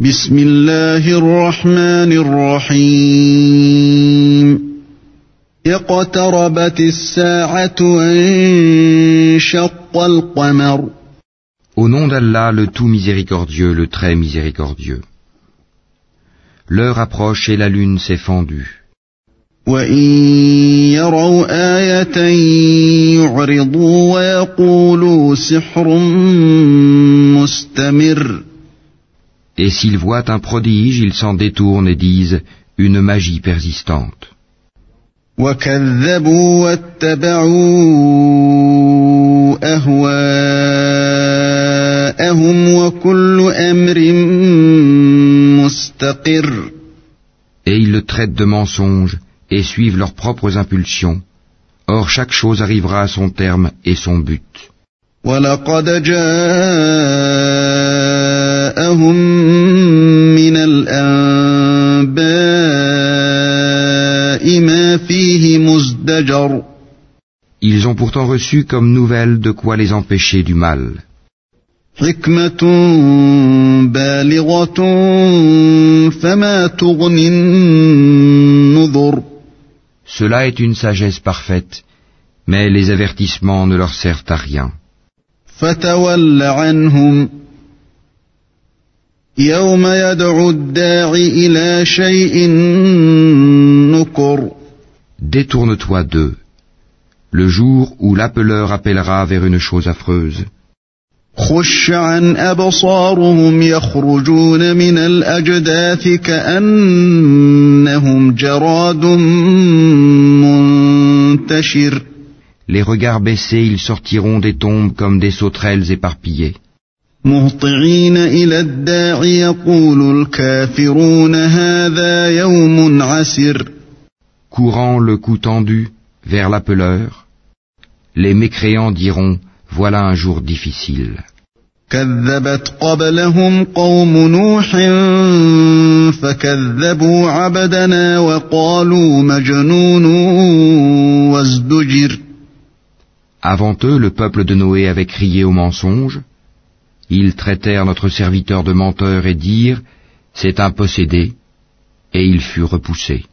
بسم الله الرحمن الرحيم اقتربت الساعة وانشق القمر Au nom d'Allah, le tout miséricordieux, le très miséricordieux. L'heure approche et la lune s'est fendue. وإن يروا آية يعرضوا ويقولوا سحر مستمر Et s'ils voient un prodige, ils s'en détournent et disent une magie persistante. Et ils le traitent de mensonge et suivent leurs propres impulsions. Or chaque chose arrivera à son terme et son but. ولقد جاءهم من الأنباء ما فيه مزدجر Ils ont pourtant reçu comme nouvelle de quoi les empêcher du mal. حكمة بالغة فما تغني النذر Cela est une sagesse parfaite, mais les avertissements ne leur servent à rien. فتول عنهم يوم يدعو الداع إلى شيء نكر Détourne-toi d'eux, le jour où l'appeleur appellera vers une chose affreuse. خش عن أبصارهم يخرجون من الأجداث كأنهم جراد منتشر Les regards baissés, ils sortiront des tombes comme des sauterelles éparpillées. مهطعين إلى الداع يقول الكافرون هذا يوم عسر Courant le cou tendu vers l'appeleur, les mécréants diront Voilà un jour difficile. كذبت قبلهم قوم نوح فكذبوا عبدنا وقالوا مجنون وازدجر Avant eux, le peuple de Noé avait crié au mensonge. ils traitèrent notre serviteur de menteur et dirent C'est un possédé, et il fut repoussé.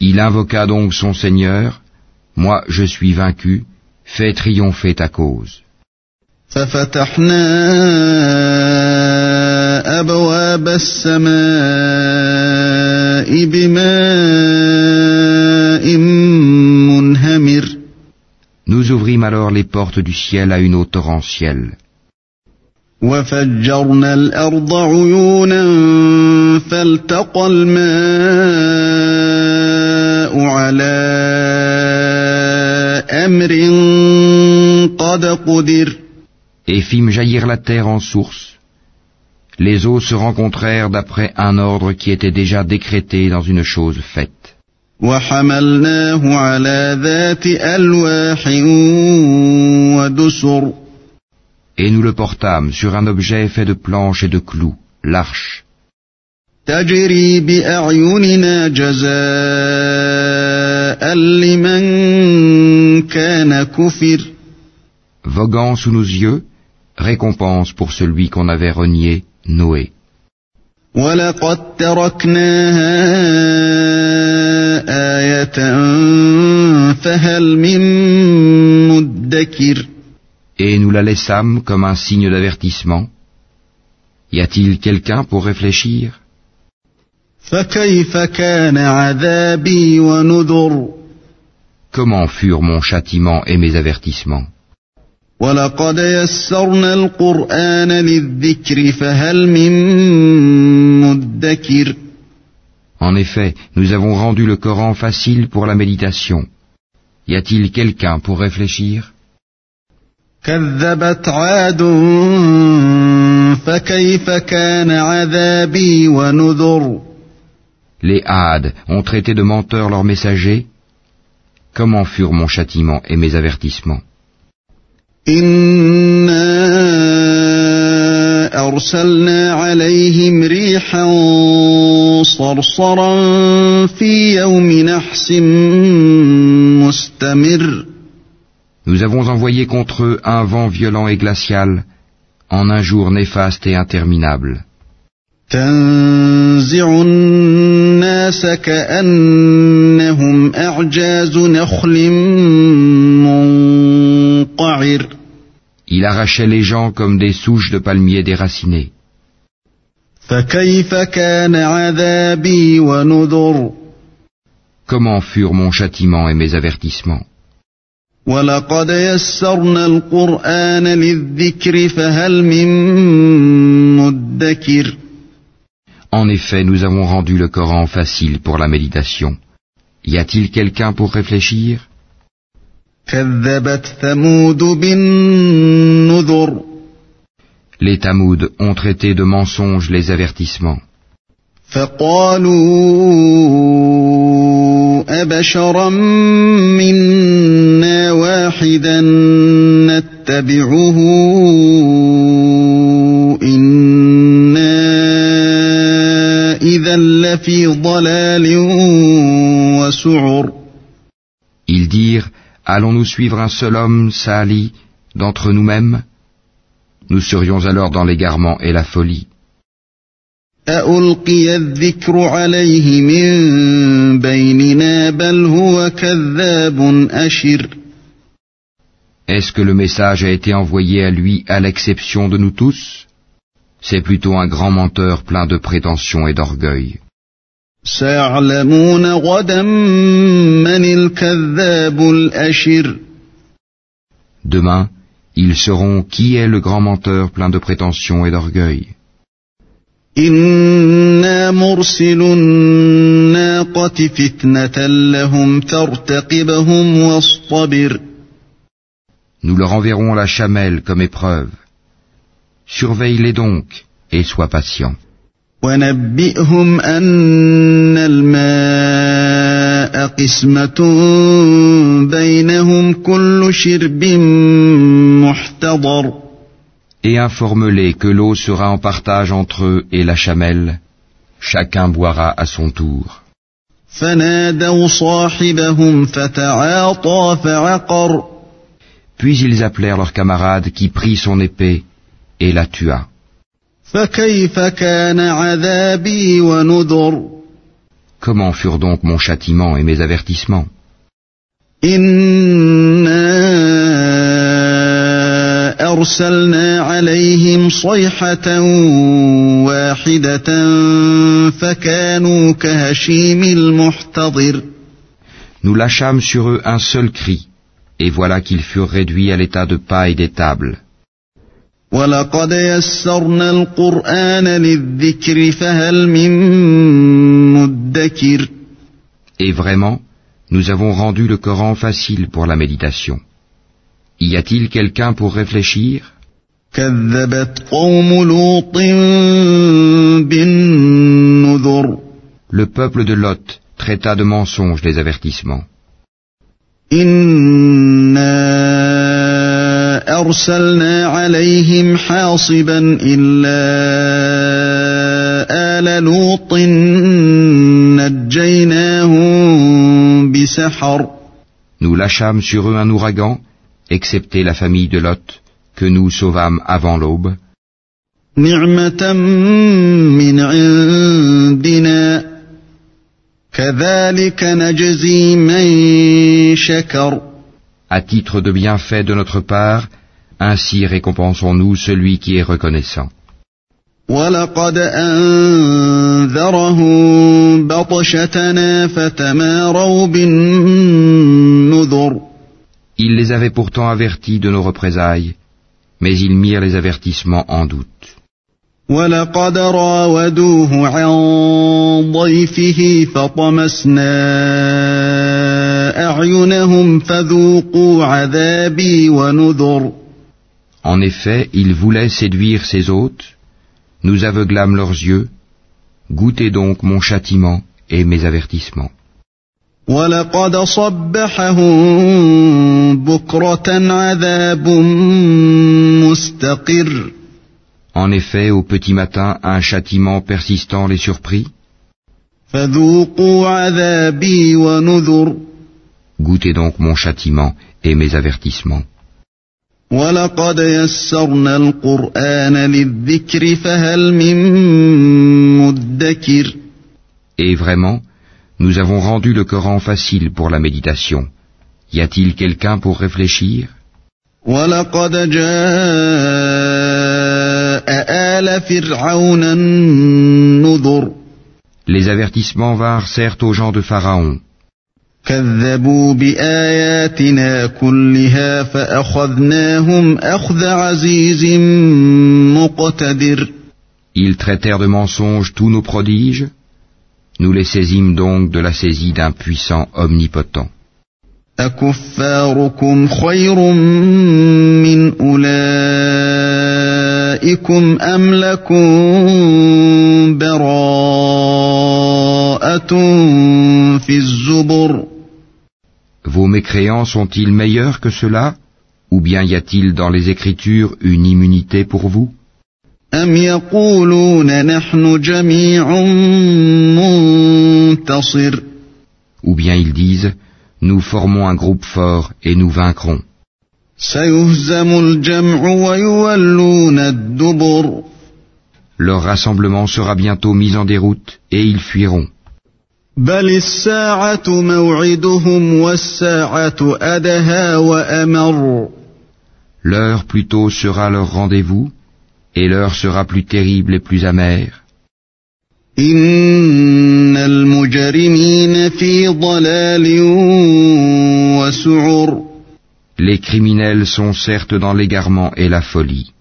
Il invoqua donc son Seigneur, Moi je suis vaincu, fais triompher ta cause. أبواب السماء بماء منهمر Nous ouvrîmes alors les portes du ciel à une eau torrentielle. وفجرنا الأرض عيونا فالتقى الماء على أمر قد قدر et fîmes jaillir la terre en source. les eaux se rencontrèrent d'après un ordre qui était déjà décrété dans une chose faite. Et nous le portâmes sur un objet fait de planches et de clous, l'arche. Voguant sous nos yeux, récompense pour celui qu'on avait renié Noé. ولقد تركناها آية فهل من مدكر Et nous la laissâmes comme un signe d'avertissement. Y a-t-il quelqu'un pour réfléchir فكيف كان عذابي ونذر Comment furent mon châtiment et mes avertissements ولقد يسرنا القرآن للذكر فهل من مدكر En effet, nous avons rendu le Coran facile pour la méditation. Y a-t-il quelqu'un pour réfléchir كذبت عاد فكيف كان عذابي ونذر Les Hades ont traité de menteurs leurs messagers. Comment furent mon châtiment et mes avertissements إنا أرسلنا عليهم ريحا صرصرا في يوم نحس مستمر Nous avons envoyé contre eux un vent violent et glacial en un jour néfaste et interminable. تنزع الناس كأنهم أعجاز نخل منقعر Il arrachait les gens comme des souches de palmiers déracinées. Comment furent mon châtiment et mes avertissements En effet, nous avons rendu le Coran facile pour la méditation. Y a-t-il quelqu'un pour réfléchir? كذبت ثمود بالنذر Les Tamouds ont traité de mensonges les avertissements. فقالوا أبشرا منا واحدا نتبعه Allons-nous suivre un seul homme, Saali, d'entre nous-mêmes? Nous serions alors dans l'égarement et la folie. Est-ce que le message a été envoyé à lui à l'exception de nous tous? C'est plutôt un grand menteur plein de prétention et d'orgueil. سيعلمون غدا من الكذاب الأشر Demain, ils sauront qui est le grand menteur plein de prétentions et d'orgueil. إنا مرسل الناقة فتنة لهم فارتقبهم واصطبر Nous leur enverrons la chamelle comme épreuve. Surveille-les donc et sois patient. ونبئهم أن الماء قسمة بينهم كل شرب محتضر Et informe-les que l'eau sera en partage entre eux et la chamelle. Chacun boira à son tour. فنادوا صاحبهم فتعاطى فعقر Puis ils appelèrent leur camarade qui prit son épée et la tua. Comment furent donc mon châtiment et mes avertissements إنا أرسلنا عليهم صيحة واحدة فكانوا كهشيم المحتضر Nous lâchâmes sur eux un seul cri, et voilà qu'ils furent réduits à l'état de paille des tables. ولقد يسرنا القرآن للذكر فهل من مدكر Et vraiment, nous avons rendu le Coran facile pour la méditation. Y a-t-il quelqu'un pour réfléchir كذبت قوم لوط بالنذر Le peuple de Lot traita de mensonges les avertissements. إنا أرسلنا عليهم حاصبا إلا آل لوط نجيناهم بسحر Nous lâchâmes sur eux un ouragan, excepté la famille de Lot, que nous sauvâmes avant l'aube. نعمة من عندنا كذلك نجزي من شكر À titre de bienfait de notre part, ainsi récompensons-nous celui qui est reconnaissant. ولقد أنذرهم بطشتنا فتماروا بالنذر Il les avait pourtant avertis de nos représailles, mais ils mirent les avertissements en doute. ولقد راودوه عن ضيفه فطمسنا أعينهم فذوقوا عذابي ونذر En effet, ils voulaient séduire ses hôtes, nous aveuglâmes leurs yeux, goûtez donc mon châtiment et mes avertissements. En effet, au petit matin, un châtiment persistant les surprit. Goûtez donc mon châtiment et mes avertissements. ولقد يسرنا القرآن للذكر فهل من مدكر Et vraiment, nous avons rendu le Coran facile pour la méditation. Y a-t-il quelqu'un pour réfléchir ولقد جاء آل فرعون النذر Les avertissements vinrent certes aux gens de Pharaon. كذبوا بآياتنا كلها فأخذناهم أخذ عزيز مقتدر Ils traitèrent de mensonges tous nos prodiges. Nous les saisîmes donc de la saisie d'un puissant omnipotent. أكفاركم خير من أولئكم أم لكم براءة في الزبر Vos mécréants sont-ils meilleurs que ceux-là Ou bien y a-t-il dans les Écritures une immunité pour vous? Ou bien ils disent, nous formons un groupe fort et nous vaincrons. Leur rassemblement sera bientôt mis en déroute et ils fuiront. بل الساعة موعدهم والساعة أدهى وأمر L'heure plutôt sera leur rendez-vous et l'heure sera plus terrible et plus amère. إن المجرمين في ضلال وسعر Les criminels sont certes dans l'égarement et la folie.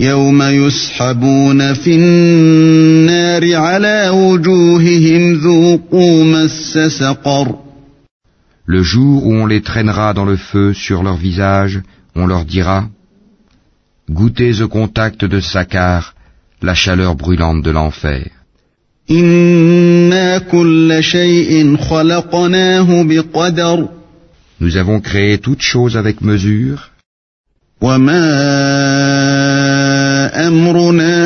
يوم يسحبون في النار على وجوههم ذوقوا مس سقر Le jour où on les traînera dans le feu sur leur visage, on leur dira Goûtez au contact de Sakar la chaleur brûlante de l'enfer. إنا كل شيء خلقناه بقدر Nous avons créé toutes choses avec mesure, وما أمرنا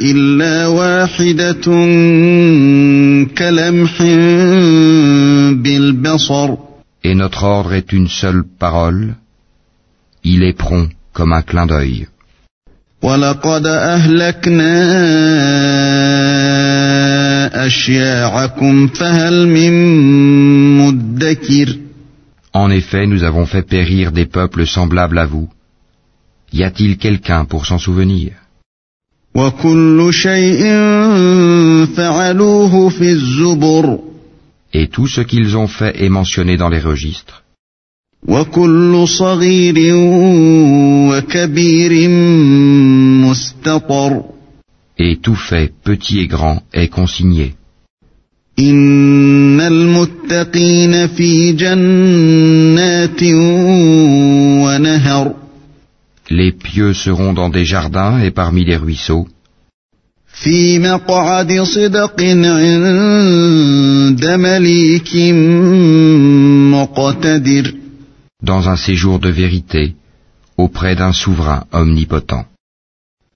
إلا واحدة كلمح بالبصر et notre ordre est une seule parole. Il est prompt comme un clin d'œil. ولقد أهلكنا أشياعكم فهل من مدكر En effet, nous avons fait périr des peuples semblables à vous. Y a-t-il quelqu'un pour s'en souvenir وكل شيء فعلوه في الزبر Et tout ce qu'ils ont fait est mentionné dans les registres. وكل صغير وكبير مستطر Et tout fait, petit et grand, est consigné. إن المتقين في جنات ونهر les pieux seront dans des jardins et parmi les ruisseaux. Dans un séjour de vérité, auprès d'un souverain omnipotent.